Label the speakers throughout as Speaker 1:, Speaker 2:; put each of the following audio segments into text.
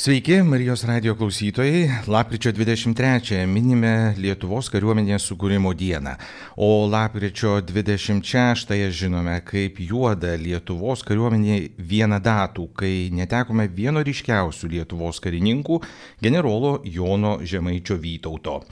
Speaker 1: Sveiki, Marijos radio klausytojai. Lapkričio 23 minime Lietuvos kariuomenės sukūrimo dieną, o lapkričio 26 žinome kaip juoda Lietuvos kariuomenė vieną datų, kai netekome vieno ryškiausių Lietuvos karininkų - generolo Jono Žemaičio Vytauto.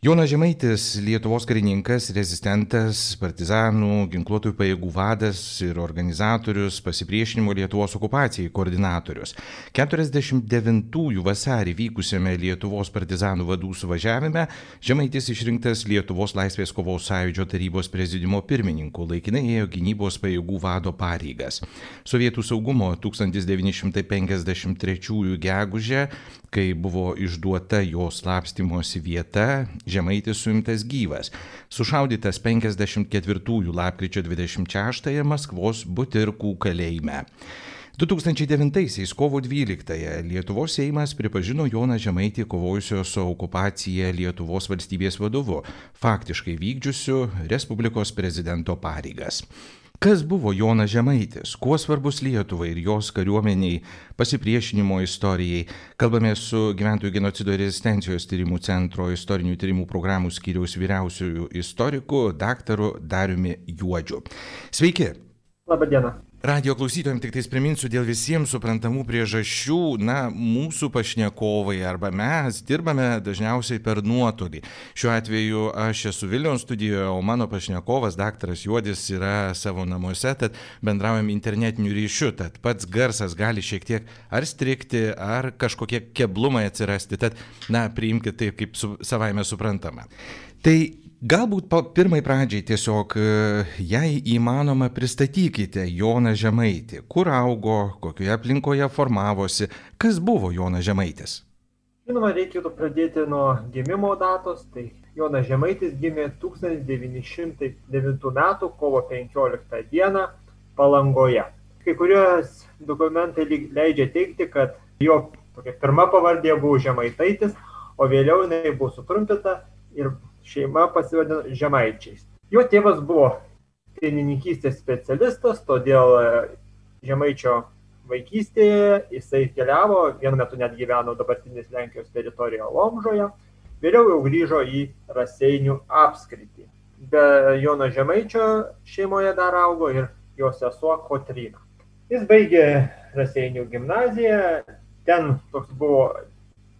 Speaker 1: Jonas Žemaitis, Lietuvos karininkas, rezistentas, partizanų, ginkluotųjų pajėgų vadas ir organizatorius, pasipriešinimo Lietuvos okupacijai koordinatorius. 49-ųjų vasarį vykusiame Lietuvos partizanų vadų suvažiavime Žemaitis išrinktas Lietuvos laisvės kovos sąjūdžio tarybos prezidimo pirmininku, laikinai ėjo gynybos pajėgų vado pareigas. Sovietų saugumo 1953 gegužę, kai buvo išduota jo slapstimosi vieta, Žemaitis suimtas gyvas, sušaudytas 54 lapkričio 26 Maskvos Butirkų kalėjime. 2009-aisiais kovo 12-ąją Lietuvos Seimas pripažino Joną Žemaitį kovojusio su okupacija Lietuvos valstybės vadovu, faktiškai vykdžiusiu Respublikos prezidento pareigas. Kas buvo Jonas Žemaitis, kuo svarbus Lietuvai ir jos kariuomeniai pasipriešinimo istorijai, kalbame su Gyventojų genocido ir rezistencijos tyrimų centro istorinių tyrimų programų skyriaus vyriausiųjų istoriku, daktaru Dariumi Juodžiu. Sveiki.
Speaker 2: Labadiena.
Speaker 1: Radio klausytojams tik tais priminsiu dėl visiems suprantamų priežasčių, na, mūsų pašnekovai arba mes dirbame dažniausiai per nuotolį. Šiuo atveju aš esu Vilniaus studijoje, o mano pašnekovas, daktaras Juodis, yra savo namuose, tad bendraujam internetiniu ryšiu, tad pats garsas gali šiek tiek ar strikti, ar kažkokie keblumai atsirasti, tad, na, priimkite taip, kaip su, savaime suprantama. Tai Galbūt pirmai pradžiai tiesiog, e, jei įmanoma, pristatykite Joną Žemaitį. Kur augo, kokioje aplinkoje formavosi, kas buvo Jonas Žemaitis?
Speaker 2: Žinoma, reikėtų pradėti nuo gimimo datos. Tai Jonas Žemaitis gimė 1909 m. kovo 15 d. Palangoje. Kai kurios dokumentai leidžia teikti, kad jo pirma pavardė buvo Žemaitaitis, o vėliau jinai buvo sutrumpinta ir šeima pasivadino Žemaičiais. Jo tėvas buvo pienininkystės specialistas, todėl e, Žemaičio vaikystėje jisai keliavo, vienu metu net gyveno dabartinės Lenkijos teritorijoje Lomžoje, vėliau jau grįžo į Raseinių apskritį. Be Jono Žemaičio šeimoje dar augo ir jo sesuo Kotryna. Jis baigė Raseinių gimnaziją, ten toks buvo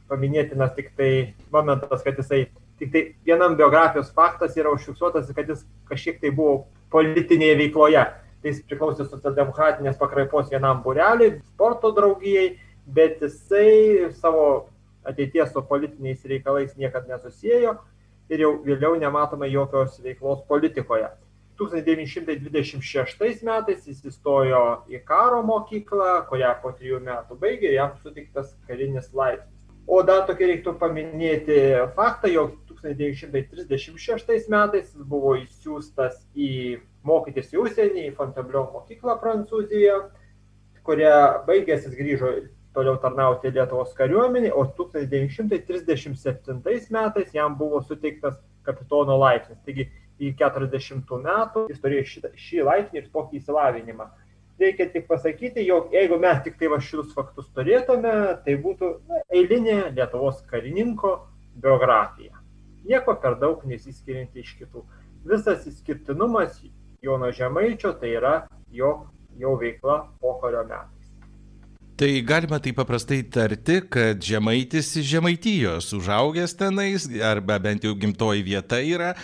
Speaker 2: paminėtinas tik tai momentas, kad jisai tik tai vienam biografijos faktas yra užfiksuotas, kad jis kažkiek tai buvo politinėje veikloje. Tai jis priklausė socialdemokratinės pakraipos vienam bureliui, sporto draugijai, bet jisai savo ateities su politiniais reikalais niekada nesusijėjo ir jau vėliau nematome jokios veiklos politikoje. 1926 metais jis įstojo į karo mokyklą, kurią po trijų metų baigė ir jam sutiktas karinis laipsnis. O dar tokį reiktų paminėti faktą, jog 1936 metais jis buvo įsiūstas į mokytis į užsienį, į Fontainebleau mokyklą Prancūzijoje, kurią baigęs jis grįžo toliau tarnauti Lietuvos kariuomenį, o 1937 metais jam buvo suteiktas kapitono laipsnis. Taigi į 40 metų jis turėjo šitą, šį laipsnį ir tokį įsilavinimą. Reikia tik pasakyti, jog jeigu mes tik tai va šitus faktus turėtume, tai būtų na, eilinė Lietuvos karininko biografija nieko per daug nesiskirianti iš kitų. Visas išskirtinumas Jono Žemaičio tai yra jo, jo veikla pokario metais.
Speaker 1: Tai galima taip paprastai tarti, kad žemaitis iš žemaitijos, užaugęs tenais, arba bent jau gimtoji vieta yra.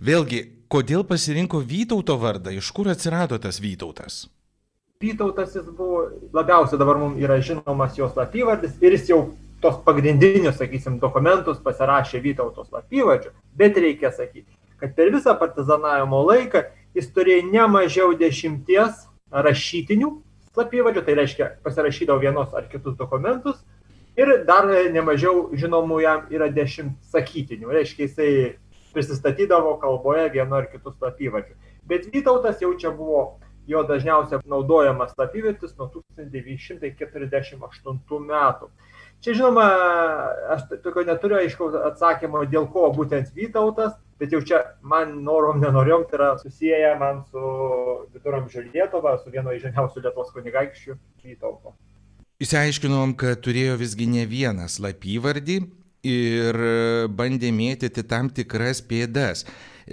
Speaker 1: Vėlgi, kodėl pasirinko Vytauto vardą, iš kur atsirado tas Vytautas?
Speaker 2: Vytautas jis buvo labiausiai dabar mums yra žinomas jos slapyvardis ir jis jau tos pagrindinius, sakysim, dokumentus pasirašė Vytauto slapyvardžiu, bet reikia sakyti, kad per visą partizanavimo laiką jis turėjo ne mažiau dešimties rašytinių slapyvardžių, tai reiškia pasirašydavo vienos ar kitus dokumentus. Ir dar nemažiau žinomų jam yra dešimt sakytinių, reiškia jisai prisistatydavo kalboje vienu ar kitu slapyvardžiu. Bet Vytautas jau čia buvo jo dažniausiai naudojamas slapyvardis nuo 1948 metų. Čia žinoma, aš tokio neturiu aiškaus atsakymo, dėl ko būtent Vytautas, bet jau čia man norom nenorom tai yra susiję man su viduramžių Lietuva, su vieno iš žemiausių Lietuvos kunigaikščių Vytauto.
Speaker 1: Įsiaiškinom, kad turėjo visgi ne vieną slapyvardį ir bandė mėtyti tam tikras pėdas.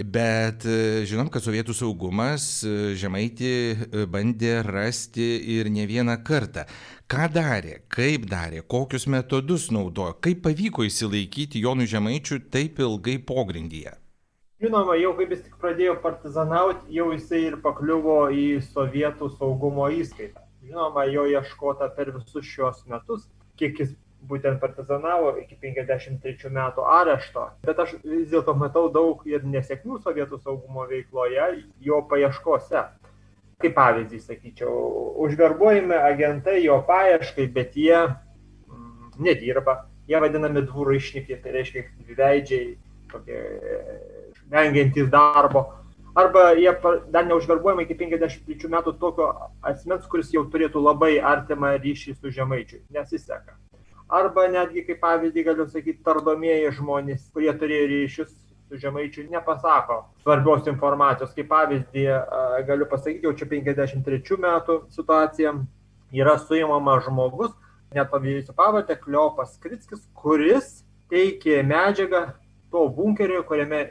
Speaker 1: Bet žinom, kad sovietų saugumas Žemaitį bandė rasti ir ne vieną kartą. Ką darė, kaip darė, kokius metodus naudojo, kaip pavyko įsilaikyti Jonui Žemaičiui taip ilgai pogrindyje?
Speaker 2: Žinoma, jau kaip jis tik pradėjo partizanauti, jau jisai ir pakliuvo į sovietų saugumo įskaitą žinoma jo ieškota per visus šiuos metus kiek jis būtent partizanavo iki 53 metų arešto. Bet aš vis dėlto matau daug ir nesėkmių sovietų saugumo veikloje, jo paieškose. Kaip pavyzdį, sakyčiau, užverbuojami agentai jo paieškai, bet jie mm, nedirba. Jie vadinami dvuraišnikai, tai reiškia dviveidžiai, tokie vengiantys darbo arba jie dar neužverbuojami iki 53 metų tokio asmens, kuris jau turėtų labai artimą ryšį su žemaičiu. Nesiseka. Arba netgi, kaip pavyzdį galiu sakyti, tardomieji žmonės, kurie turėjo ryšius su žemaičiu, nepasako svarbios informacijos. Kaip pavyzdį galiu pasakyti, jau čia 53 metų situacija yra suimamas žmogus, net pavyzdžiui pavardę, Kleopas Kritskis, kuris teikė medžiagą to bunkerio, kuriame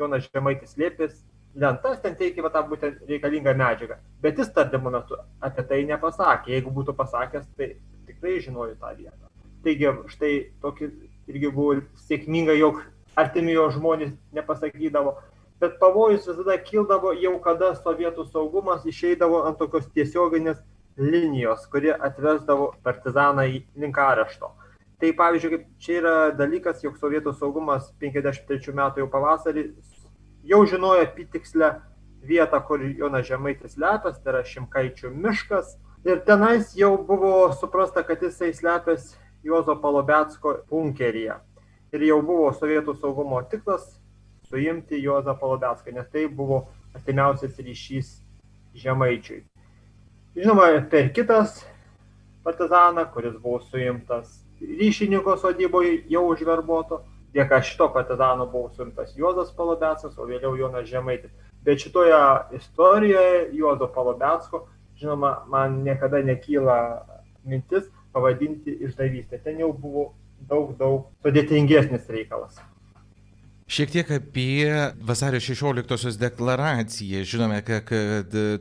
Speaker 2: Jonas Žemaitis slėpės lentas, ten teikė va, tą būtent reikalingą medžiagą. Bet jis tardymo metu apie tai nepasakė. Jeigu būtų pasakęs, tai tikrai žinojo tą vietą. Taigi štai tokį irgi buvo sėkminga, jog artimi jo žmonės nepasakydavo. Bet pavojus visada kildavo jau kada sovietų saugumas išeidavo ant tokios tiesioginės linijos, kuri atvesdavo partizaną į link arešto. Tai pavyzdžiui, kaip čia yra dalykas, jog sovietų saugumas 53 metų jau pavasarį jau žinojo apytikslę vietą, kur Jonas Žemaitis slepiasi, tai yra Šimkaičių miškas. Ir tenais jau buvo suprasta, kad jisai slepiasi Juozo Palobetsko bunkeryje. Ir jau buvo sovietų saugumo tikslas suimti Juozą Palobetską, nes tai buvo artimiausias ryšys Žemaičiui. Žinoma, per kitas partizaną, kuris buvo suimtas ryšininko sodyboje jau užverbuoto, dėka šito partizano buvo suimtas Juozas Palobeckas, o vėliau Jonas Žemaitis. Bet šitoje istorijoje Juozo Palobecko, žinoma, man niekada nekyla mintis pavadinti išdavystę. Ten jau buvo daug, daug sudėtingesnis reikalas.
Speaker 1: Šiek tiek apie vasario 16-osios deklaraciją. Žinome, kad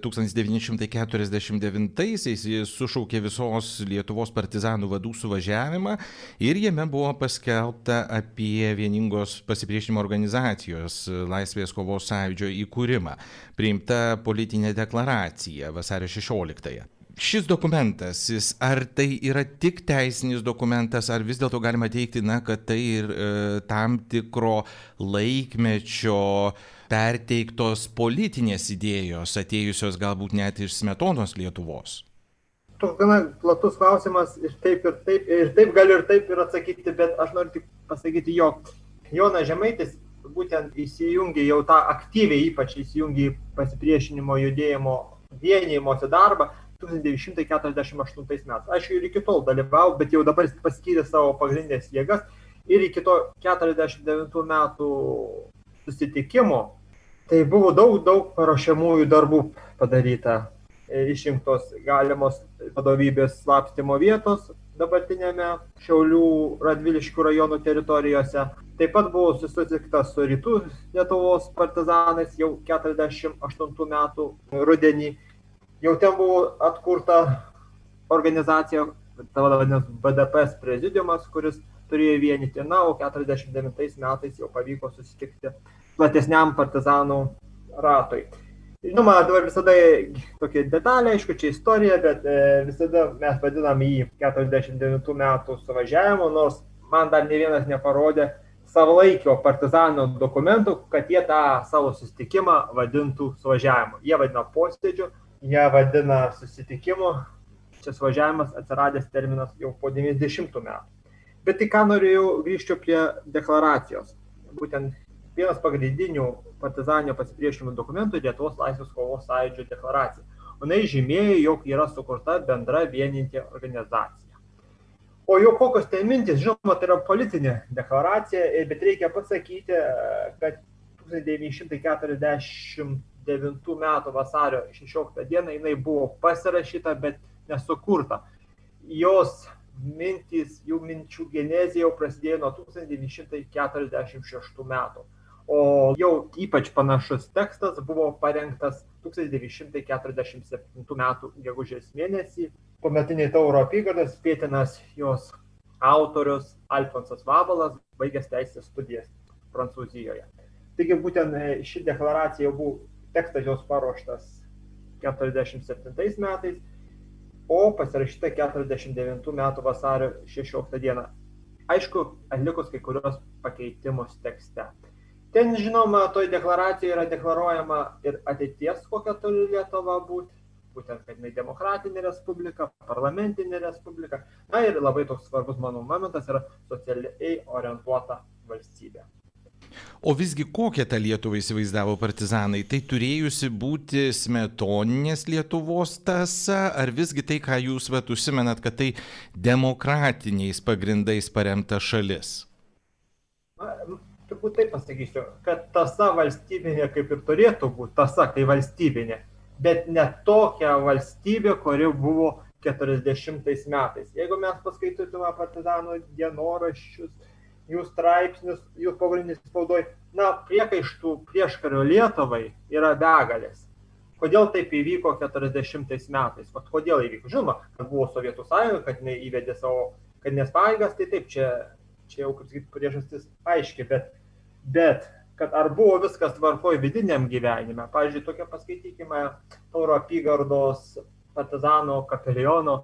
Speaker 1: 1949-aisiais jis sušaukė visos Lietuvos partizanų vadų suvažiavimą ir jame buvo paskelbta apie vieningos pasipriešinimo organizacijos Laisvės kovos sąjūdžio įkūrimą. Priimta politinė deklaracija vasario 16-ąją šis dokumentas, jis, ar tai yra tik teisinis dokumentas, ar vis dėlto galima teikti, na, kad tai ir e, tam tikro laikmečio perteiktos politinės idėjos, atėjusios galbūt net iš smetonos Lietuvos?
Speaker 2: Toks gana platus klausimas ir taip ir taip, ir taip galiu ir taip ir atsakyti, bet aš noriu tik pasakyti, jog Jonas Žemaitis būtent įsijungė jau tą aktyviai, ypač įsijungė į pasipriešinimo judėjimo vienijimosi darbą, 1948 metais. Aš ir iki tol dalyvau, bet jau dabar jis paskyrė savo pagrindinės jėgas ir iki to 49 metų susitikimo, tai buvo daug, daug paruošiamųjų darbų padaryta. Išrinktos galimos vadovybės slapstimo vietos dabartinėme Šiaulių Radviliškių rajonų teritorijose. Taip pat buvo susitikta su rytų Lietuvos partizanais jau 48 metų rudenį jau ten buvo atkurta organizacija, tavo vadinamas BDPS prezidiumas, kuris turėjo vienyti, na, o 49 metais jau pavyko susitikti platesniam partizanų ratui. Žinoma, dabar visada tokia detalė, aišku, čia istorija, bet e, visada mes vadinam jį 49 metų suvažiavimu, nors man dar ne vienas neparodė savalaikio partizanų dokumentų, kad jie tą savo susitikimą vadintų suvažiavimu. Jie vadina posėdžiu, ją vadina susitikimu. Šis važiavimas atsiradęs terminas jau po 90 metų. Bet tik ką norėjau grįžti prie deklaracijos. Būtent vienas pagrindinių partizaninio pasipriešinimo dokumentų Lietuvos laisvės kovos sąjūdžio deklaracija. Jis žymėjo, jog yra sukurta bendra vieninti organizacija. O jau kokios tai mintis, žinoma, tai yra politinė deklaracija, bet reikia pasakyti, kad 1940 2009 metų vasario 16 dieną jinai buvo pasirašyta, bet nesukurta. jos mintys, jų minčių genezija jau prasidėjo nuo 1946 metų. O jau ypač panašus tekstas buvo parengtas 1947 metų gegužės mėnesį. Tuometiniai Tauro apygardos Pietinas jos autorius Alfonsas Vabalas baigęs teisės studijas Prancūzijoje. Taigi būtent e, ši deklaracija jau buvo, tekstas jos paruoštas 47 metais, o pasirašyta 49 metų vasario 16 dieną. Aišku, atlikus kai kurios pakeitimus tekste. Ten, žinoma, toj deklaracijoje yra deklaruojama ir ateities, kokia turi Lietuva būti, būtent, kad jinai demokratinė respublika, parlamentinė respublika. Na ir labai toks svarbus mano momentas yra socialiai orientuota valstybė.
Speaker 1: O visgi kokią tą Lietuvą įsivaizdavo partizanai? Tai turėjusi būti smetoninės Lietuvos tasa, ar visgi tai, ką jūs vat užsimenat, kad tai demokratiniais pagrindais paremta šalis?
Speaker 2: Na, turbūt taip pasakysiu, kad tasa valstybinė kaip ir turėtų būti, tasa tai valstybinė, bet ne tokia valstybė, kuri buvo 40 metais. Jeigu mes paskaitytume partizanų dienoraščius, jų straipsnius, jų pogrindinės spaudoj, na, priekaištų prieškario Lietuvai yra begalės. Kodėl taip įvyko 40 metais? Vat kodėl įvyko? Žinoma, kad buvo Sovietų sąjunga, kad jinai įvedė savo karinės pareigas, tai taip, čia, čia jau, kaip sakyti, priežastis aiški, bet, bet kad ar buvo viskas tvarkoj vidiniam gyvenime. Pavyzdžiui, tokia paskaitykime Tauro apygardos partizano kapeliono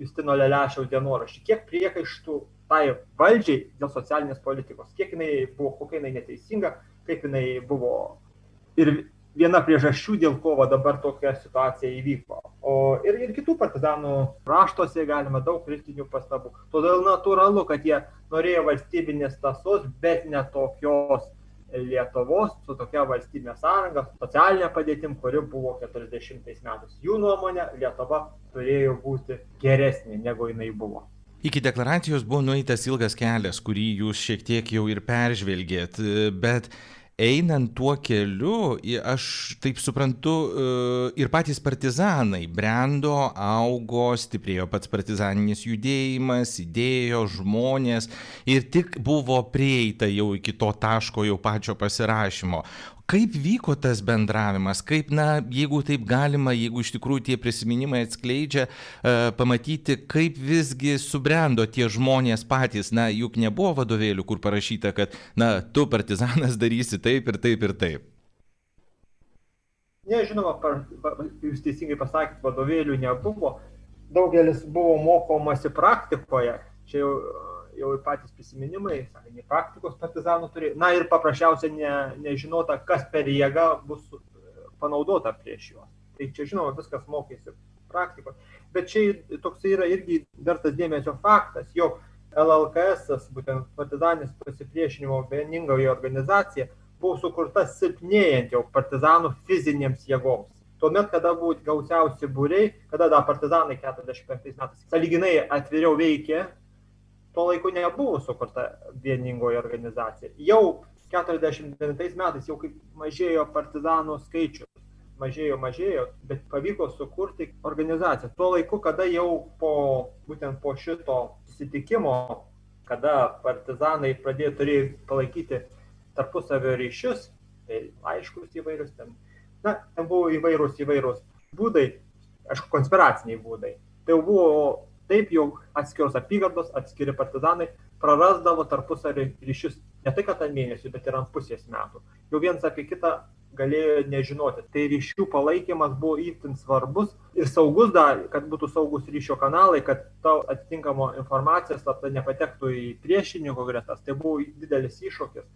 Speaker 2: Justino Lelešiaus dienoraštį. Kiek priekaištų tai valdžiai dėl socialinės politikos, kiek jinai buvo, kokia jinai neteisinga, kaip jinai buvo ir viena priežasčių, dėl ko dabar tokia situacija įvyko. O ir, ir kitų partizanų raštuose galima daug kritinių pastabų. Todėl natūralu, kad jie norėjo valstybinės tasos, bet ne tokios Lietuvos su tokia valstybė sąranga, socialinė padėtim, kuri buvo 40 metais. Jų nuomonė, Lietuva turėjo būti geresnė, negu jinai buvo.
Speaker 1: Iki deklaracijos buvo nueitas ilgas kelias, kurį jūs šiek tiek jau ir peržvelgėt, bet einant tuo keliu, aš taip suprantu, e, ir patys partizanai. Brendo, augo, stiprėjo pats partizaninis judėjimas, idėjo, žmonės ir tik buvo prieita jau iki to taško jau pačio pasirašymo kaip vyko tas bendravimas kaip na jeigu taip galima jeigu iš tikrųjų tie prisiminimai atskleidžia e, pamatyti kaip visgi subrendo tie žmonės patys. Na juk nebuvo vadovėlių kur parašyta kad na tu partizanas darysi taip ir taip ir taip.
Speaker 2: Ne, žinoma, par, jūs teisingai pasakėt, vadovėlių nebuvo, daugelis buvo mokomasi praktikoje, čia jau jau ir patys prisiminimai, sakė, nei praktikos partizanų turi, na ir paprasčiausiai ne, nežinota, kas per jėgą bus e, panaudota prieš juos. Tai čia žinoma, viskas mokėsi praktikos. Bet čia toks yra irgi vertas dėmesio faktas, jog LLKS, būtent partizanis pasipriešinimo vieningoji organizacija, buvo sukurta silpnėjant jau partizanų fizinėms jėgoms. Tuomet, kada buvo gausiausi būriai, kada dar partizanai 45 metais saliginai atviriau veikė, tuo laiku nebuvo sukurta vieningoji organizacija. Jau 49 metais jau kaip mažėjo partizanų skaičius, mažėjo, mažėjo, bet pavyko sukurti organizaciją. Tuo laiku, kada jau po, būtent po šito susitikimo, kada partizanai pradėjo turėjo palaikyti tarpusavio ryšius, tai laiškus įvairius ten, na, ten buvo įvairūs įvairūs būdai, aišku, konspiraciniai būdai. Tai jau buvo taip jau atskiros apygardos, atskiri partizanai prarasdavo tarpusavį ryšius ne tai, kad ant mėnesių, bet ir ant pusės metų. Jau vienas apie kitą galėjo nežinoti. Tai ryšių palaikymas buvo įtin svarbus ir saugus dar, kad būtų saugus ryšio kanalai, kad tau atitinkamo informacijos slapta nepatektų į priešininkų gretas. Tai buvo didelis iššūkis,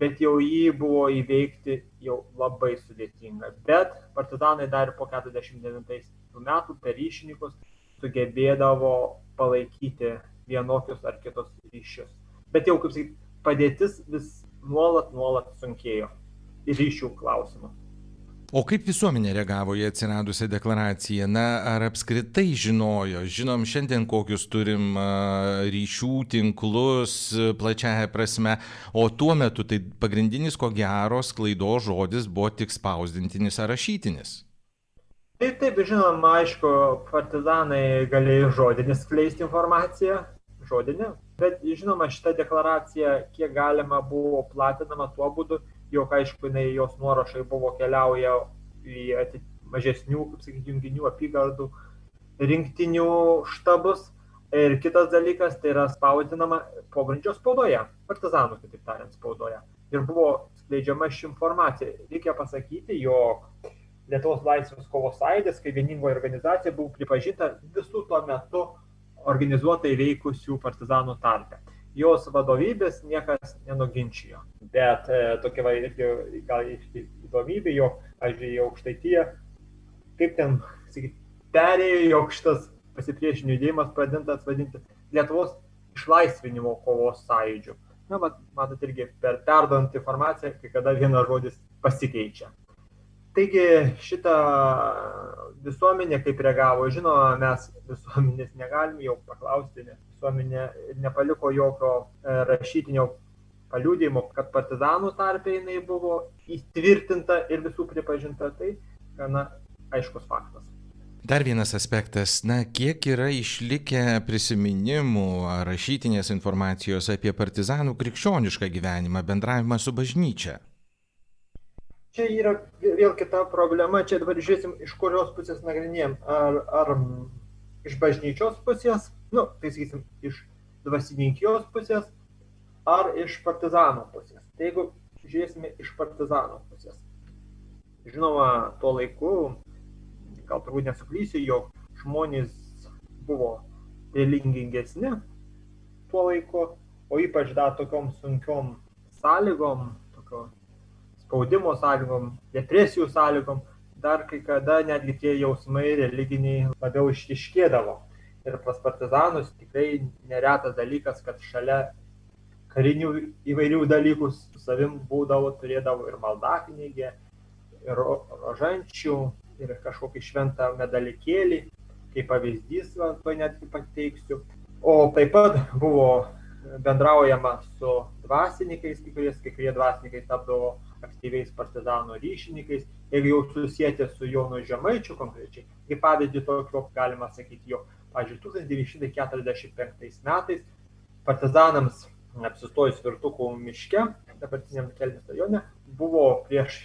Speaker 2: bet jau jį buvo įveikti jau labai sudėtinga. Bet partizanai dar po 49 metų per ryšininkus sugebėdavo palaikyti vienokius ar kitus ryšius. Bet jau, kaip sakyti, padėtis vis nuolat, nuolat sunkėjo ryšių klausimas.
Speaker 1: O kaip visuomenė reagavo į atsiradusią deklaraciją? Na, ar apskritai žinojo? Žinom šiandien kokius turim ryšių tinklus plačiaja prasme, o tuo metu tai pagrindinis ko gero sklaido žodis buvo tik spausdintinis ar rašytinis.
Speaker 2: Taip, taip, žinoma, aišku, partizanai galėjo žodinį skleisti informaciją, žodinį, bet žinoma, šita deklaracija kiek galima buvo platinama tuo būdu, jog aišku, jinai, jos nuorašai buvo keliauja į mažesnių, kaip sakyti, junginių apygardų rinktinių štabus Ir kitas dalykas, tai yra spausdinama pogrindžio spaudoje, partizanų, kitaip tariant, spaudoje. Ir buvo skleidžiama ši informacija. Reikia pasakyti, jog Lietuvos laisvės kovos sąjūdis, kaip vieningoji organizacija, buvo pripažinta visų tuo metu organizuotai veikusių partizanų tarpe. Jos vadovybės niekas nenuginčijo. Bet e, tokia va, irgi gal įdomybė, jog, pažiūrėjau, aukštaityje, kaip ten, sakyt, perėjo, jog šitas pasipriešinimo judėjimas pradintas vadinti Lietuvos išlaisvinimo kovos sąjūdžiu. Na, mat, matot, irgi per perdant informaciją, kai kada vienas žodis pasikeičia. Taigi šitą visuomenė kaip reagavo, žinoma, mes visuomenės negalim jau paklausti, nes visuomenė nepaliko jokio e, rašytinio paliūdėjimo, kad partizanų tarpe jinai buvo įtvirtinta ir visų pripažinta, tai gana aiškus faktas.
Speaker 1: Dar vienas aspektas, na, kiek yra išlikę prisiminimų ar rašytinės informacijos apie partizanų krikščionišką gyvenimą, bendravimą su bažnyčia?
Speaker 2: Čia yra vėl kita problema, čia dabar žiūrėsim, iš kurios pusės nagrinėjom. Ar, ar iš bažnyčios pusės, nu, tai sakysim, iš dvasininkijos pusės, ar iš partizano pusės. Tai jeigu žiūrėsime iš partizano pusės. Žinoma, tuo laiku gal turbūt nesuklysiu, jog žmonės buvo religingesni tuo laiku, o ypač dar tokiom sunkiom sąlygom, tokio spaudimo sąlygom, depresijų sąlygom, dar kai kada netgi tie jausmai religiniai labiau išiškėdavo. Ir pas partizanus tikrai neretas dalykas, kad šalia karinių įvairių dalykų su savim būdavo, turėdavo ir maldaknygę, ir rožančių, ir kažkokį šventą medalikėlį, kaip pavyzdys, to netgi pateiksiu. O taip pat buvo bendraujama su dvasininkais, kai kurie, kai kurie dvasininkai tapdavo aktyviais partizanų ryšininkais, jeigu jau susijęti su Jonu Žemaičiu konkrečiai, kaip pavyzdį tokio galima sakyti, jo, pavyzdžiui, 1945 metais partizanams apsistojus Virtukų miške, dabartiniam Kelmės rajone, buvo prieš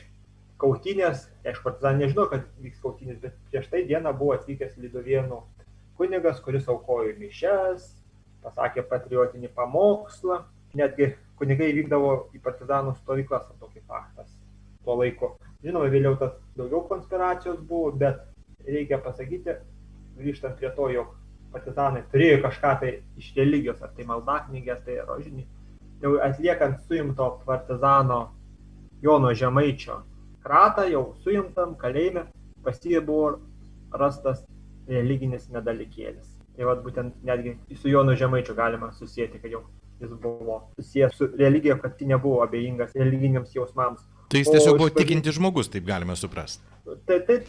Speaker 2: kautynės, aišku, partizanai nežino, kad vyks kautynės, bet prieš tai dieną buvo atvykęs Lidovienų kunigas, kuris aukojo mišes, pasakė patriotinį pamokslą, netgi kunigai vykdavo į partizanų stovyklas, tokį faktas tuo laiku. Žinoma, vėliau tas daugiau konspiracijos buvo, bet reikia pasakyti, grįžtant prie to, jog partizanai turėjo kažką tai iš religijos, ar tai maldaknygės, tai rožinį, jau atliekant suimto partizano Jono Žemaičio kratą jau suimtam kalėjime pas jį buvo rastas religinis medalikėlis. Tai vad būtent netgi su Jonu Žemaičiu galima susijęti, kad jau jis buvo susijęs su religija, kad tai nebuvo abejingas religiniams jausmams.
Speaker 1: Tai jis tiesiog buvo tikintis žmogus, taip galime suprasti.
Speaker 2: Tai, tai,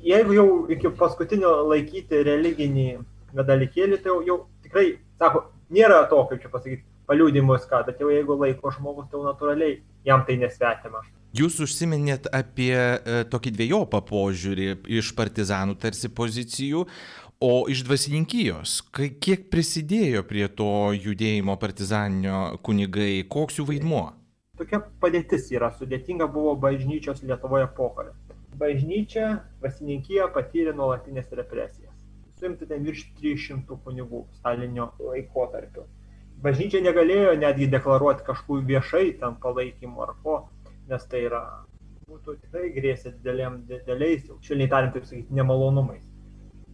Speaker 2: jeigu jau iki paskutinio laikyti religinį medalikėlį, tai jau, jau tikrai, sako, nėra to, kaip čia pasakyti, paliūdimus ką, bet jau jeigu laiko žmogus, tai jau natūraliai jam tai nesvetima.
Speaker 1: Jūs užsiminėt apie e, tokį dviejopą požiūrį iš partizanų tarsi pozicijų, o iš dvasininkijos. Kiek prisidėjo prie to judėjimo partizaninio kunigai, koks jų vaidmuo?
Speaker 2: Tokia padėtis yra sudėtinga buvo bažnyčios Lietuvoje pokario. Bažnyčia, dvasininkija patyrė nuolatinės represijas. Suimti ten virš 300 kunigų stalinio laikotarpiu. Bažnyčia negalėjo netgi deklaruoti kažkokių viešai ten palaikymų ar ko nes tai yra, būtų tikrai grėsė dideliais, jau švelniai tariant, taip sakyti, nemalonumais.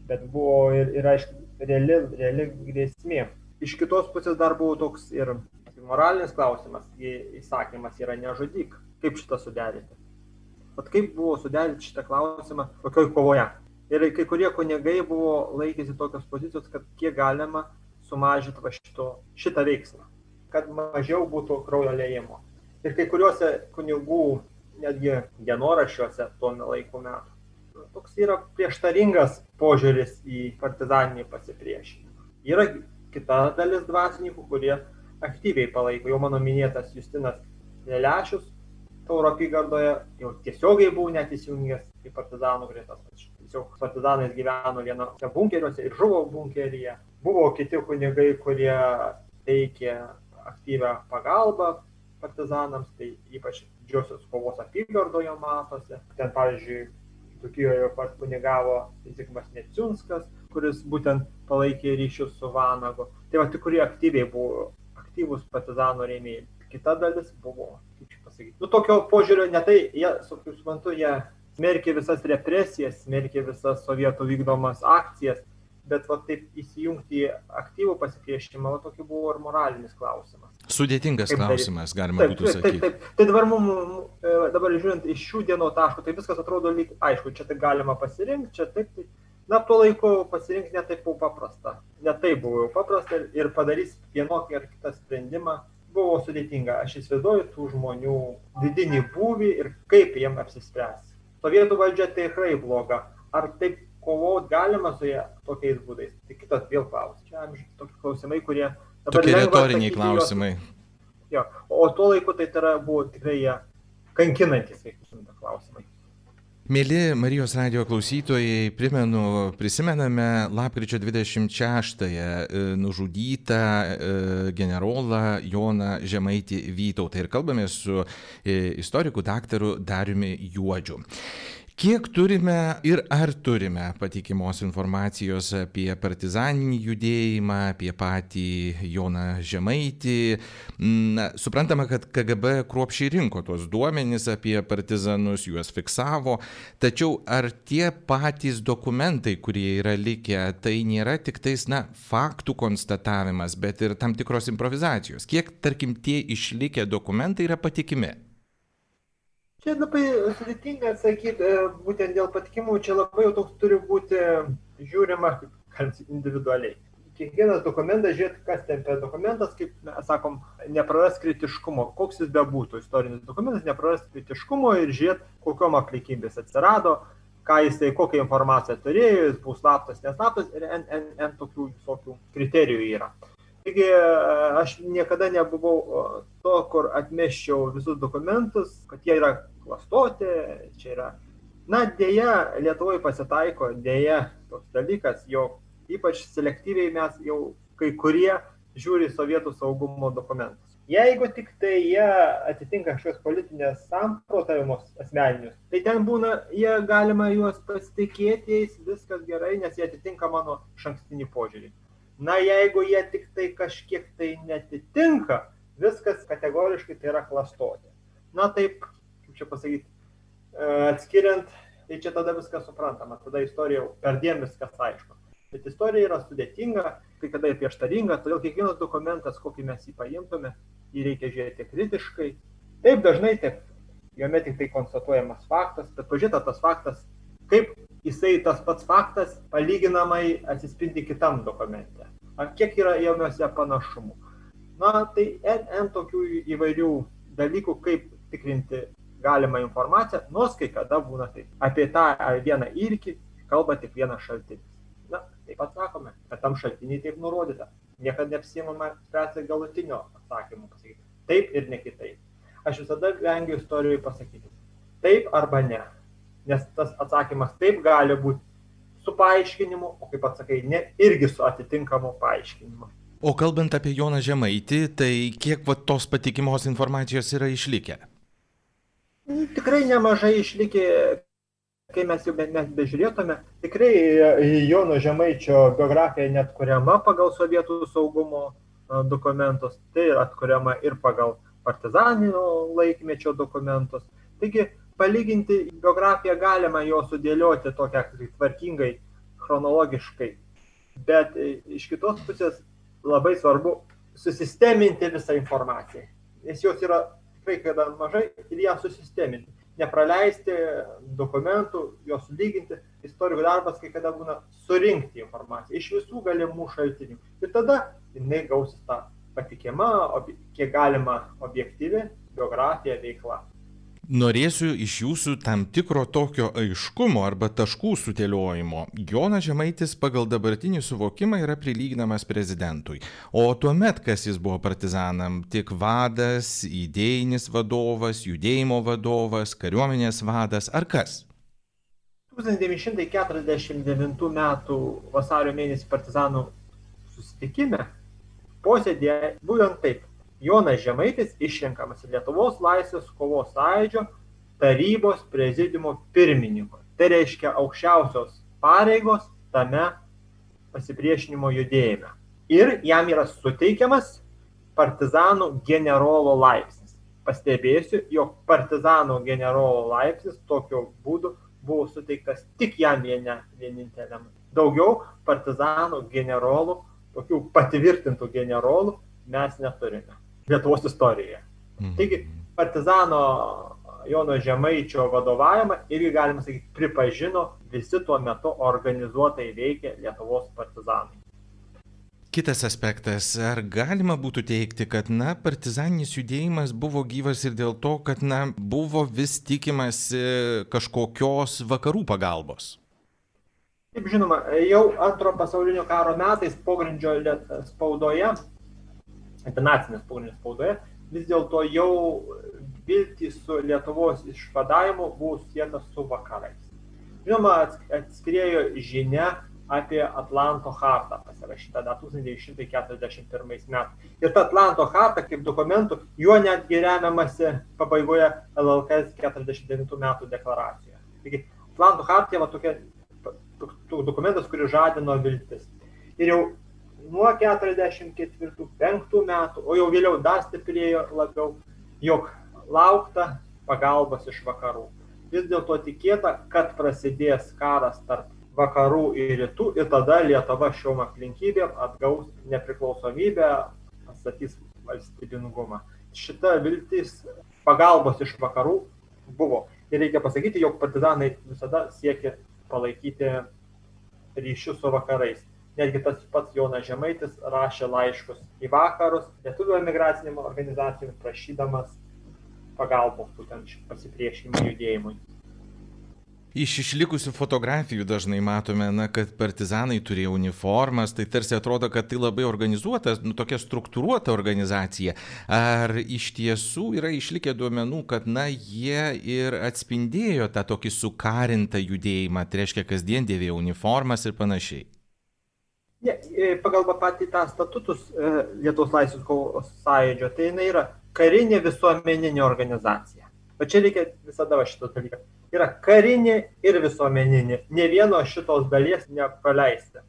Speaker 2: Bet buvo ir, ir aišku, reali, reali grėsmė. Iš kitos pusės dar buvo toks ir moralinis klausimas, įsakymas yra nežudyk. Kaip šitą suderinti? Vat kaip buvo suderinti šitą klausimą tokioj kovoje? Ir kai kurie kunigai buvo laikėsi tokios pozicijos, kad kiek galima sumažinti va šito, šitą veiksmą, kad mažiau būtų kraujo lėjimo ir kai kuriuose kunigų netgi dienoraščiuose tuo laiku metų. Toks yra prieštaringas požiūris į partizaninį pasipriešinimą. Yra kita dalis dvasininkų, kurie aktyviai palaiko. Jau mano minėtas Justinas Lelešius Tauro apygardoje jau tiesiogiai buvo net įsijungęs į partizanų gretas. tiksliau partizanais gyveno vienose bunkeriuose ir žuvo bunkeryje. Buvo kiti kunigai, kurie teikė aktyvę pagalbą partizanams, tai ypač didžiosios kovos apygardoje matosi. Ten, pavyzdžiui, Tukijoje pat kunigavo Zigmas Neciunskas, kuris būtent palaikė ryšius su Vanagu. Tai va, tik kurie aktyviai buvo aktyvūs partizanų rėmėjai. Kita dalis buvo, kaip čia pasakyti, nu tokio požiūrio, ne tai, jie, suprantu, jie smerkė visas represijas, smerkė visas sovietų vykdomas akcijas, bet va taip įsijungti į aktyvų pasipriešinimą, va tokia buvo ir moralinis klausimas.
Speaker 1: Sudėtingas klausimas, galima taip, būtų sakyti. Taip, taip.
Speaker 2: Tai dabar mums, e, dabar žiūrint iš šių dienų taško, tai viskas atrodo lyg, aišku, čia tai galima pasirinkti, čia taip, taip. Na, tuo laiku pasirinkti netaip buvo paprasta. Netaip buvo jau paprasta ir, ir padarys vienokį ar kitą sprendimą buvo sudėtinga. Aš įsivaizduoju tų žmonių vidinį būvį ir kaip jiem apsispręs. Sovietų valdžia tai tikrai bloga. Ar taip kovot galima su ja tokiais būdais. Tai kitas vėl klausimas. Čia amžiai tokie klausimai, kurie...
Speaker 1: Tokie retoriniai klausimai.
Speaker 2: Jo, o tuo laiku tai yra, buvo tikrai jie kankinantis, sakysim, klausimai.
Speaker 1: Mėly Marijos radio klausytojai, primenu, prisimename lapkričio 26-ąją e, nužudytą e, generolą Joną Žemaitį Vytautą ir kalbame su e, istoriku daktaru Dariumi Juodžiu. Kiek turime ir ar turime patikimos informacijos apie partizaninį judėjimą, apie patį Joną Žemaitį? Na, suprantama, kad KGB kruopšiai rinko tos duomenys apie partizanus, juos fiksavo, tačiau ar tie patys dokumentai, kurie yra likę, tai nėra tik tais, na, faktų konstatavimas, bet ir tam tikros improvizacijos? Kiek, tarkim, tie išlikę dokumentai yra patikimi?
Speaker 2: Čia labai sudėtinga atsakyti, e, būtent dėl patikimų, čia labai jau toks turi būti žiūrima individualiai. Kiekvienas dokumentas, žiūrėt, kas ten per dokumentas, kaip mes sakom, nepraras kritiškumo, koks jis bebūtų, istorinis dokumentas, nepraras kritiškumo ir žiūrėt, kokiam aplinkybės atsirado, ką jisai, kokią informaciją turėjo, jis bus slaptas, neslaptas ir n, n, n tokių visokių kriterijų yra. Taigi aš niekada nebuvau to, kur atmeščiau visus dokumentus, kad jie yra klastoti, čia yra. Na, dėja, Lietuvoje pasitaiko, dėja, toks dalykas, jog ypač selektyviai mes jau kai kurie žiūri sovietų saugumo dokumentus. Jeigu tik tai jie atitinka kažkokios politinės samprotavimus asmeninius, tai ten būna, jie galima juos pasitikėti, jais viskas gerai, nes jie atitinka mano šankstinį požiūrį. Na, jeigu jie tik tai kažkiek tai netitinka, viskas kategoriškai tai yra klastoti. Na, taip kaip čia pasakyti, e, atskiriant, tai čia tada viskas suprantama, tada istorija jau per dien viskas aišku. Bet istorija yra sudėtinga, kai kada ir prieštaringa, todėl kiekvienas dokumentas, kokį mes jį paimtume, jį reikia žiūrėti kritiškai. Taip dažnai taip, jame tik tai konstatuojamas faktas, bet pažiūrėta tas faktas, kaip jisai tas pats faktas palyginamai atsispindi kitam dokumente. Ar kiek yra jaunuose panašumų. Na, tai N, N tokių įvairių dalykų, kaip tikrinti galimą informaciją, nors kai kada būna taip. Apie tą vieną įvykį kalba tik vienas šaltinis. Na, taip pat sakome, kad tam šaltiniai taip nurodyta. Niekada neapsimama spręsti galutinio atsakymo pasakyti. Taip ir ne kitaip. Aš visada vengiu istorijoje pasakyti. Taip arba ne. Nes tas atsakymas taip gali būti su paaiškinimu, o kaip atsakai, ne irgi su atitinkamu paaiškinimu.
Speaker 1: O kalbant apie Joną Žemaitį, tai kiek va, tos patikimos informacijos yra išlikę?
Speaker 2: Tikrai nemažai išlikę, kai mes jau mes bežiūrėtume, tikrai Jono Žemaičio biografija net kuriama pagal sovietų saugumo dokumentus, tai atkuriama ir pagal partizaninio laikmečio dokumentus. Taigi, palyginti biografiją galima jo sudėlioti tokią tvarkingai, chronologiškai, bet iš kitos pusės labai svarbu susisteminti visą informaciją, nes jos yra tikrai kada mažai ir ją susisteminti. Nepraleisti dokumentų, juos lyginti. Istorikų darbas kai kada būna surinkti informaciją iš visų galimų šaltinių. Ir tada jinai gausis tą patikima, kiek galima objektyvi biografija veikla
Speaker 1: norėsiu iš jūsų tam tikro tokio aiškumo arba taškų sudėliojimo. Jonas Žemaitis pagal dabartinį suvokimą yra prilyginamas prezidentui. O tuomet, kas jis buvo partizanam, tik vadas, idėjinis vadovas, judėjimo vadovas, kariuomenės vadas ar kas?
Speaker 2: 1949 m. vasario mėnesį partizanų susitikime posėdėje būtent taip. Jonas Žemaitis išrenkamas Lietuvos laisvės kovos sąjūdžio tarybos prezidiumo pirmininko. Tai reiškia aukščiausios pareigos tame pasipriešinimo judėjime. Ir jam yra suteikiamas partizanų generolo laipsnis. Pastebėsiu, jog partizanų generolo laipsnis tokiu būdu buvo suteiktas tik jam viena, vieninteliam. Daugiau partizanų generolų, tokių patvirtintų generolų mes neturime Lietuvos istorijoje. Mhm. Taigi partizano Jono Žemaičio vadovavimą irgi galima sakyti pripažino visi tuo metu organizuotai veikę Lietuvos partizanai.
Speaker 1: Kitas aspektas, ar galima būtų teikti, kad, na, partizaninis judėjimas buvo gyvas ir dėl to, kad, na, buvo vis tikimasi kažkokios vakarų pagalbos?
Speaker 2: Taip žinoma, jau antro pasaulinio karo metais pogrindžio spaudoje, internacinės pogrindžio spaudoje, vis dėlto jau viltys su Lietuvos išvadavimu buvo sietas su vakarais. Žinoma, atskriejo žinia apie Atlanto chartą pasirašytą 1941 metais. Ir ta Atlanto charta kaip dokumentų, juo netgi remiamasi pabaigoje LLKS 49 metų deklaracijoje. Taigi, Atlanto chartija va tokia dokumentas, kuris žadino viltis. Ir jau nuo 44-5 metų, o jau vėliau dar stiprėjo labiau, jog laukta pagalbos iš vakarų. Vis dėlto tikėta, kad prasidės karas tarp vakarų ir rytų ir tada Lietuva šiom aplinkybėm atgaus nepriklausomybę, atstatys valstybingumą. Šita viltis pagalbos iš vakarų buvo. Ir reikia pasakyti, jog partizanai visada siekė palaikyti ryšius su vakarais. Netgi tas pats Jonas Žemaitis rašė laiškus į vakarus lietuvių emigracinėm organizacijom prašydamas pagalbos būtent pasipriešinimo judėjimui.
Speaker 1: Iš išlikusių fotografijų dažnai matome, na, kad partizanai turėjo uniformas, tai tarsi atrodo, kad tai labai organizuota, nu, tokia struktūruota organizacija. Ar iš tiesų yra išlikę duomenų, kad, na, jie ir atspindėjo tą tokį sukarintą judėjimą, tai reiškia, kasdien dėvėjo uniformas ir panašiai?
Speaker 2: Ne, pagal patį tą statutus e, Lietuvos laisvės kovos sąjūdžio, tai jinai yra karinė visuomeninė organizacija. O čia reikia visada va šitas dalykas yra karinė ir visuomeninė. Ne vieno šitos dalies nepraleisti.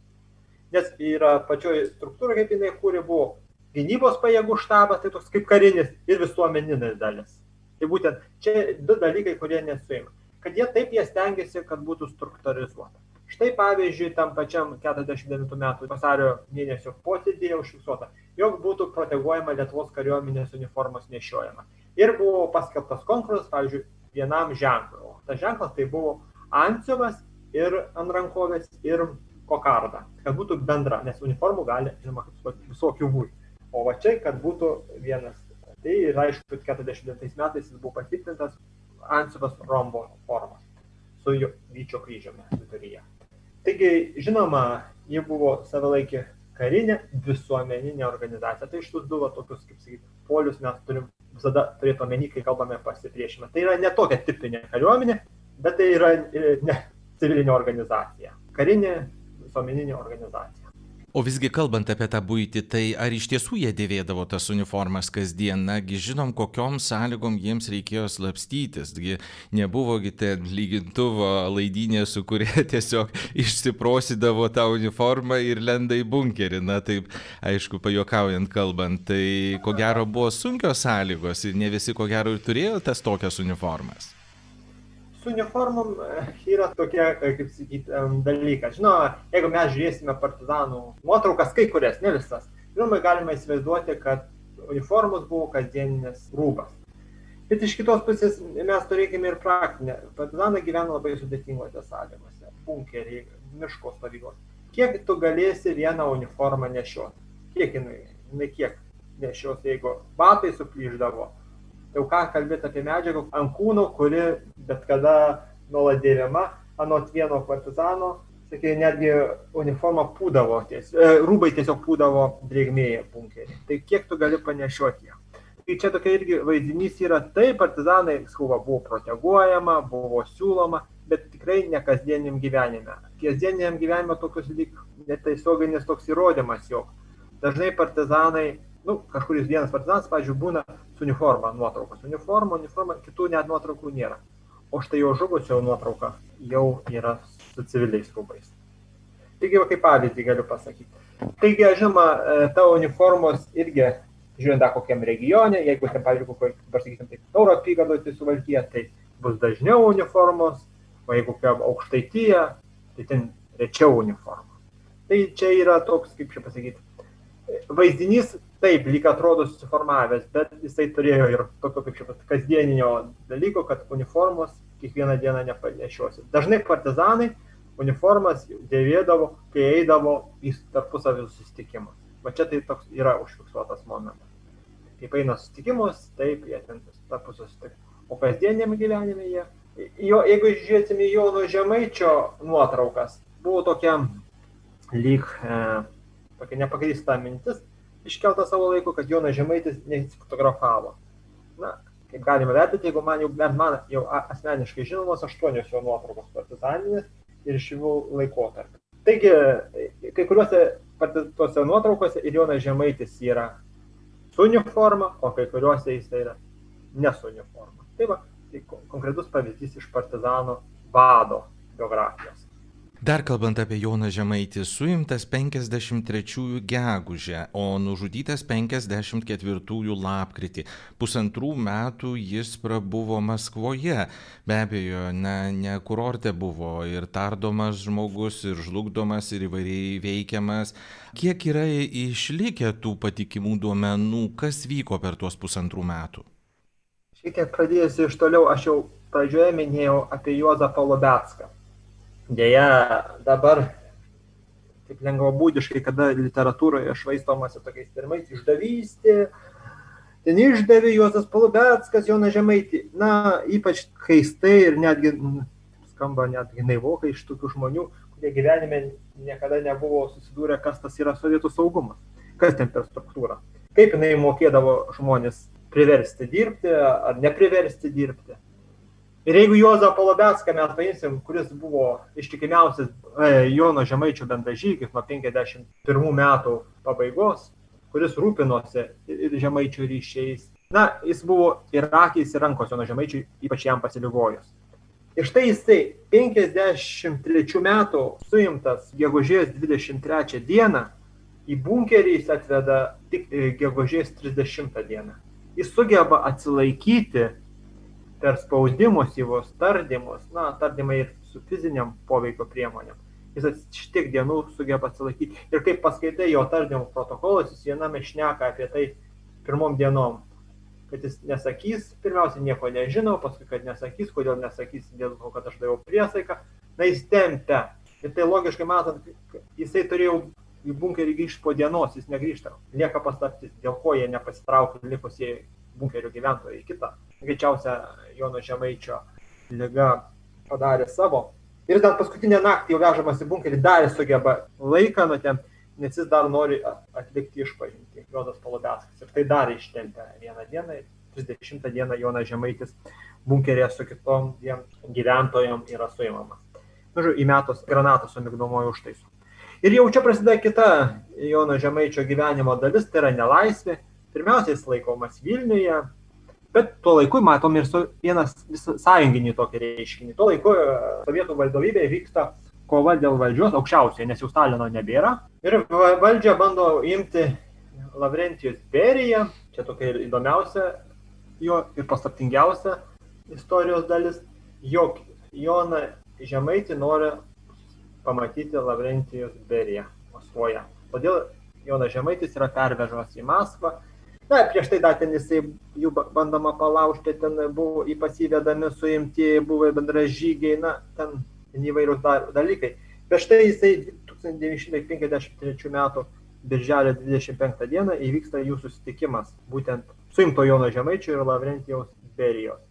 Speaker 2: Nes yra pačioje struktūra, kaip jinai kūrė, buvo gynybos pajėgų štabas, tai toks kaip karinis ir visuomeninis dalis. Tai būtent čia du dalykai, kurie nesuima. Kad jie taip jie stengiasi, kad būtų struktūrizuota. Štai pavyzdžiui, tam pačiam 49 metų vasario mėnesio posėdėje užfiksuota, jog būtų proteguojama Lietuvos kariuomenės uniformos nešiojama. Ir buvo paskelbtas konkursas, pavyzdžiui, vienam ženklui tas ženklas tai buvo antsiuvas ir ant rankovės ir kokarda, kad būtų bendra, nes uniformų gali, žinoma, visokių būti. O va čia, kad būtų vienas. Tai ir aišku, kad 49 metais jis buvo patvirtintas antsiuvas rombo formos su vyčio kryžiumi viduryje. Taigi, žinoma, ji buvo savalaikė karinė visuomeninė organizacija. Tai iš tų du va, tokius, kaip sakyti, polius mes turim visada turėti omeny, kai kalbame pasipriešinimą. Tai yra ne tokia tipinė kariuomenė, bet tai yra e, ne civilinė organizacija. Karinė visuomeninė organizacija.
Speaker 1: O visgi kalbant apie tą būtį, tai ar iš tiesų jie dėvėdavo tas uniformas kasdien? Nagi žinom, kokiom sąlygom jiems reikėjo slapstytis. Gi nebuvogi ten lygintuvo laidinė, su kuria tiesiog išsiprosidavo tą uniformą ir lenda į bunkerį. Na taip, aišku, pajokaujant kalbant, tai ko gero buvo sunkios sąlygos ir ne visi ko gero ir turėjo tas tokias uniformas
Speaker 2: su uniformom e, yra tokia, e, kaip sakyti, dalykas. Žinoma, jeigu mes žiūrėsime partizanų nuotraukas, kai kurias, ne visas, žinoma, galime įsivaizduoti, kad uniformos buvo kasdieninis rūbas. Bet iš kitos pusės mes turėkime ir praktinę. Partizanai gyvena labai sudėtingose sąlygose. Bunkeriai, miško stovyklos. Kiek tu galėsi vieną uniformą nešioti? Kiek jinai, jinai kiek nešios, jeigu batai suplyždavo, jau ką kalbėti apie medžiagą ant kūno, kuri bet kada nuolat dėvima, anot vieno partizano, sakė, netgi uniforma pūdavo, ties, e, rūbai tiesiog pūdavo drėgmėje bunkerį. Tai kiek tu gali panešioti ją? Tai čia tokia irgi vaizdinys yra, tai partizanai, skuba, buvo proteguojama, buvo siūloma, bet tikrai ne kasdieniam gyvenime. Kasdieniam gyvenime tokius lyg netiesioginis toks įrodymas, jog dažnai partizanai, nu, kažkuris vienas partizanas, pavyzdžiui, būna su uniforma nuotraukos. Uniforma, uniforma, kitų net nuotraukų nėra. O štai jo žuvusio nuotrauka jau yra su civiliais rūbais. Taigi, kaip pavyzdį galiu pasakyti. Taigi, žinoma, e, tavo uniformos irgi, žiūrint, kokiam regione, jeigu ten, pavyzdžiui, kokioj, pasakysim, taip, tauro apygardoje, tai suvalkyje, tai bus dažniau uniformos, o jeigu kokia aukštaityje, tai ten rečiau uniforma. Tai čia yra toks, kaip čia pasakyti, vaizdinys taip, lyg atrodo susiformavęs, bet jisai turėjo ir tokio kaip čia kasdieninio dalyko, kad uniformos kiekvieną dieną nepanešiosi. Dažnai partizanai uniformas dėvėdavo, kai eidavo į tarpusavį susitikimus. Va čia tai toks yra užfiksuotas momentas. Kaip eina susitikimus, taip, jie ten tarpusavį susitikimą. O kasdieniam gyvenime jie, jo, jeigu žiūrėsime Jono Žemaičio nuotraukas, buvo tokia lyg e, tokia nepagrįsta mintis iškelta savo laiku, kad Jonas Žemaitis nesifotografavo. Na, kaip galima vertinti, jeigu man jau, bent man jau asmeniškai žinomos aštuonios jo nuotraukos partizaninės ir iš jų laikotarpio. Taigi, kai kuriuose tuose nuotraukose ir Jonas Žemaitis yra su uniforma, o kai kuriuose jis yra ne su uniforma. Tai va, tai konkretus pavyzdys iš partizano vado biografijos.
Speaker 1: Dar kalbant apie Joną Žemaitį, suimtas 53 gegužę, o nužudytas 54 lapkritį. Pusantrų metų jis prabuvo Maskvoje. Be abejo, ne, ne kurorte buvo ir tardomas žmogus, ir žlugdomas, ir įvairiai veikiamas. Kiek yra išlikę tų patikimų duomenų, kas vyko per tuos pusantrų metų?
Speaker 2: Šiek tiek pradėjusi iš toliau, aš jau pradžioje minėjau apie Juozą Palobetską Deja, dabar taip lengvabūdiškai, kada literatūroje švaistomasi tokiais termais, išdavystė, ten išdavė Juozas Palubetskas, Jonas Žemaitį. Na, ypač keistai ir netgi skamba netgi naivokai iš tokių žmonių, kurie gyvenime niekada nebuvo susidūrę, kas tas yra sovietų saugumas, kas ten per struktūra, kaip jinai mokėdavo žmonės priversti dirbti ar nepriversti dirbti. Ir jeigu Juozą Palobetską mes paimsim, kuris buvo ištikimiausias e, Jono Žemaičio bendražygis nuo 51 metų pabaigos, kuris rūpinosi ir Žemaičio ryšiais, na, jis buvo ir akys, ir rankos Jono Žemaičiui, ypač jam pasiligojus. Ir štai jisai 53 metų suimtas gegužės 23 dieną, į bunkerį jis atveda tik e, gegužės 30 dieną. Jis sugeba atsilaikyti per spaudimus, įvos tardymus, na, tardymai ir su fiziniam poveikio priemonėm. Jis šitiek dienų sugeba atsilaikyti. Ir kaip paskaitai jo tardymų protokolus, jis viename šneka apie tai pirmom dienom, kad jis nesakys, pirmiausia, nieko nežinau, paskui, kad nesakys, kodėl nesakys, dėl to, kad aš daviau priesaiką, na, jis tempia. Ir tai logiškai matant, jisai turėjo į bunkerį grįžti po dienos, jis negrįžta. Lieka paslaptis, dėl ko jie nepasitraukė likusieji bunkerio gyventojai į kitą greičiausia Jono Žemaičio lyga padarė savo. Ir dar paskutinę naktį jau vežamas į bunkerį dar sugeba laiką nutempti, nes jis dar nori atlikti išpažinti, Jonas Palobeskas. Ir tai dar ištempia vieną dieną, 30 dieną Jonas Žemaitis bunkerėje su kitom dviem gyventojom yra suimamas. Žodžiu, įmetos granatos su migdomoju užtaisu. Ir jau čia prasideda kita Jono Žemaičio gyvenimo dalis, tai yra nelaisvė. Pirmiausia, jis laikomas Vilniuje, Bet tuo laiku matom ir vienas sąjunginį tokį reiškinį. Tuo laiku e, sovietų valdovybėje vyksta kova dėl valdžios aukščiausiai, nes jau Stalino nebėra. Ir valdžią bando imti Lavrentijus Berija, čia tokia ir įdomiausia jo ir paslaptingiausia istorijos dalis, jog Jona Žemaitį nori pamatyti Lavrentijus Beriją Maskvoje. Todėl Jonas Žemaitis yra pervežamas į Maskvą Na, prieš tai dar ten jisai jų bandoma palaužti, ten buvo į pasivedami suimti, buvo bendražygiai, na, ten, ten įvairūs dalykai. Prieš tai jisai 1953 metų birželio 25 dieną įvyksta jų susitikimas, būtent suimto Jono Žemaičio ir Lavrentijaus Berijos.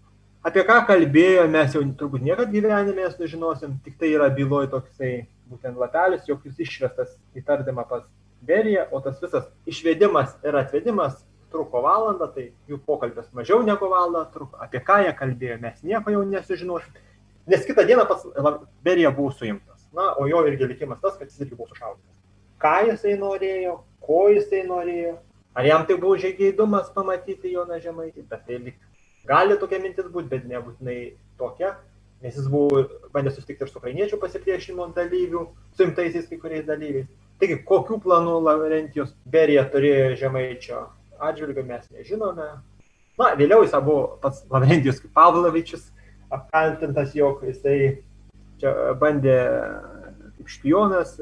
Speaker 2: Apie ką kalbėjo, mes jau turbūt niekad gyvenime nesužinosim, tik tai yra byloje toksai būtent lapelis, jog jis išvestas į tardymą pas Beriją, o tas visas išvedimas ir atvedimas truko valandą, tai jų pokalbis mažiau negu valandą truko, apie ką jie kalbėjo, mes nieko jau nesužinosim. Nes kitą dieną pats Berija buvo suimtas. Na, o jo irgi likimas tas, kad jis irgi buvo sušaudytas. Ką jisai norėjo, ko jisai norėjo, ar jam tai buvo žygeidumas pamatyti Joną Žemaitį, bet tai lik. Gali tokia mintis būti, bet nebūtinai tokia, nes jis buvo bandęs susitikti ir su ukrainiečių pasipriešinimo dalyvių, suimtaisiais kai kuriais dalyviais. Taigi, kokių planų Laurentijos Berija turėjo Žemaičio atžvilgiu mes nežinome. Na, vėliau jis buvo pats Laurentijus Pavlovičius apkaltintas, jog jisai čia bandė kaip špionas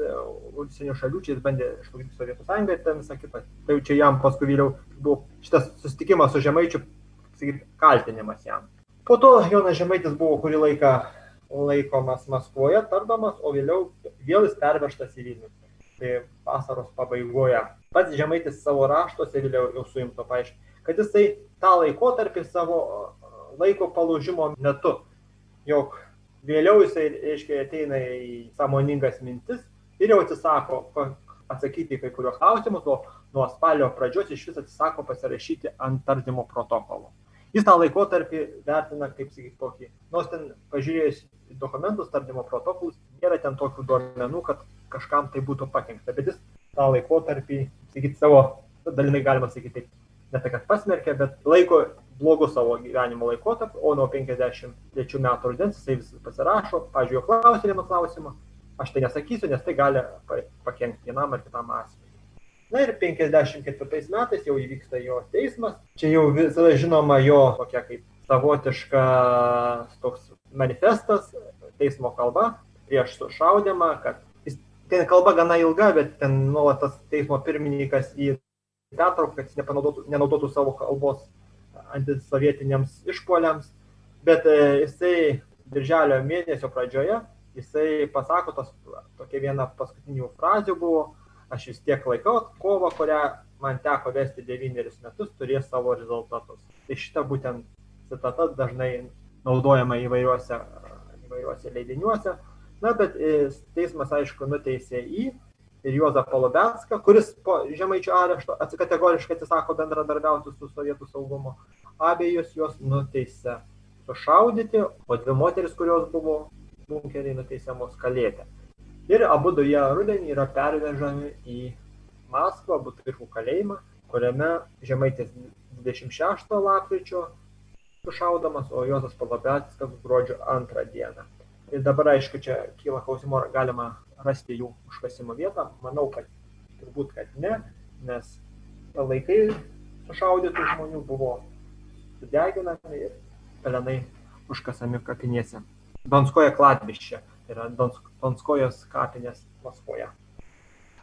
Speaker 2: užsienio šalių, čia jis bandė išlaikyti Sovietų sąjungą ir ten visą kitą. Tai čia jam paskui vėliau buvo šitas susitikimas su Žemaičiu, sakyt, kaltinimas jam. Po to Jonas Žemaitis buvo kurį laiką laikomas Maskvoje, tardomas, o vėliau vėl jis pervežtas į Vilnių. Tai vasaros pabaigoje. Pats Žemaitis savo raštuose vėliau jau suimto paaiškino, kad jisai tą laikotarpį savo laiko palūžimo metu, jog vėliau jisai, reiškia, ateina į sąmoningas mintis ir jau atsisako atsakyti į kai kurios klausimus, o nuo spalio pradžios iš vis atsisako pasirašyti ant tardymo protokolo. Jis tą laikotarpį vertina kaip, sakyti, tokį, nors ten pažiūrėjus dokumentus, tardymo protokolus, nėra ten tokių duomenų, kad kažkam tai būtų pakengta, bet jis tą laikotarpį, sakyti, savo, dalinai galima sakyti, ne tai, kad pasmerkė, bet laiko blogu savo gyvenimo laikotarpiu, o nuo 53 metų rudens jisai vis pasirašo, pažiūrėjau, klausimą vieną klausimą, aš tai nesakysiu, nes tai gali pakengti vienam ar kitam asmeniui. Na ir 54 metais jau įvyksta jo teismas. Čia jau visada žinoma jo tokia kaip savotiška toks manifestas, teismo kalba prieš sušaudimą, kad ten kalba gana ilga, bet ten nuolat tas teismo pirmininkas į pertrauką, kad jis nenaudotų savo kalbos antisovietiniams išpoliams. Bet e, jisai birželio mėnesio pradžioje, jisai pasako tos, tokia viena paskutinių frazių buvo, aš vis tiek laikau, kova, kurią man teko vesti devynerius metus, turės savo rezultatus. Tai šita būtent citata dažnai naudojama įvairiuose, įvairiuose leidiniuose. Na, bet e, teismas, aišku, nuteisė į ir Juozą Palobenską, kuris po žemaičio arešto kategoriškai atsisako bendradarbiauti su sovietų saugumu. Abiejus juos nuteisė sušaudyti, o dvi moteris, kurios buvo bunkeriai, nuteisiamos kalėti. Ir abu du jie rudenį yra pervežami į Maskvą, Butvirkų kalėjimą, kuriame Žemaitis 26 lapkričio sušaudamas, o Jozas Palabetskas gruodžio 2 dieną. Ir dabar, aišku, čia kyla klausimų, ar galima rasti jų užkasimo vietą. Manau, kad turbūt, kad ne, nes laikai sušaudytų žmonių buvo sudeginami ir pelenai užkasami kapinėse. Donskoje kladviščia tai yra Donskojos kapinės Maskvoje.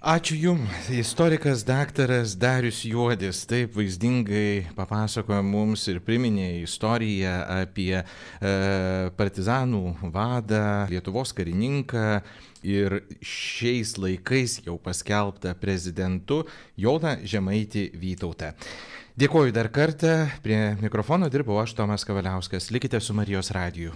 Speaker 1: Ačiū Jums, istorikas daktaras Darius Juodis taip vaizdingai papasakojo mums ir priminė istoriją apie e, partizanų vadą, Lietuvos karininką ir šiais laikais jau paskelbtą prezidentu Joną Žemaitį Vytautą. Dėkoju dar kartą, prie mikrofono dirbau aš Tomas Kavaliauskas, likite su Marijos radiju.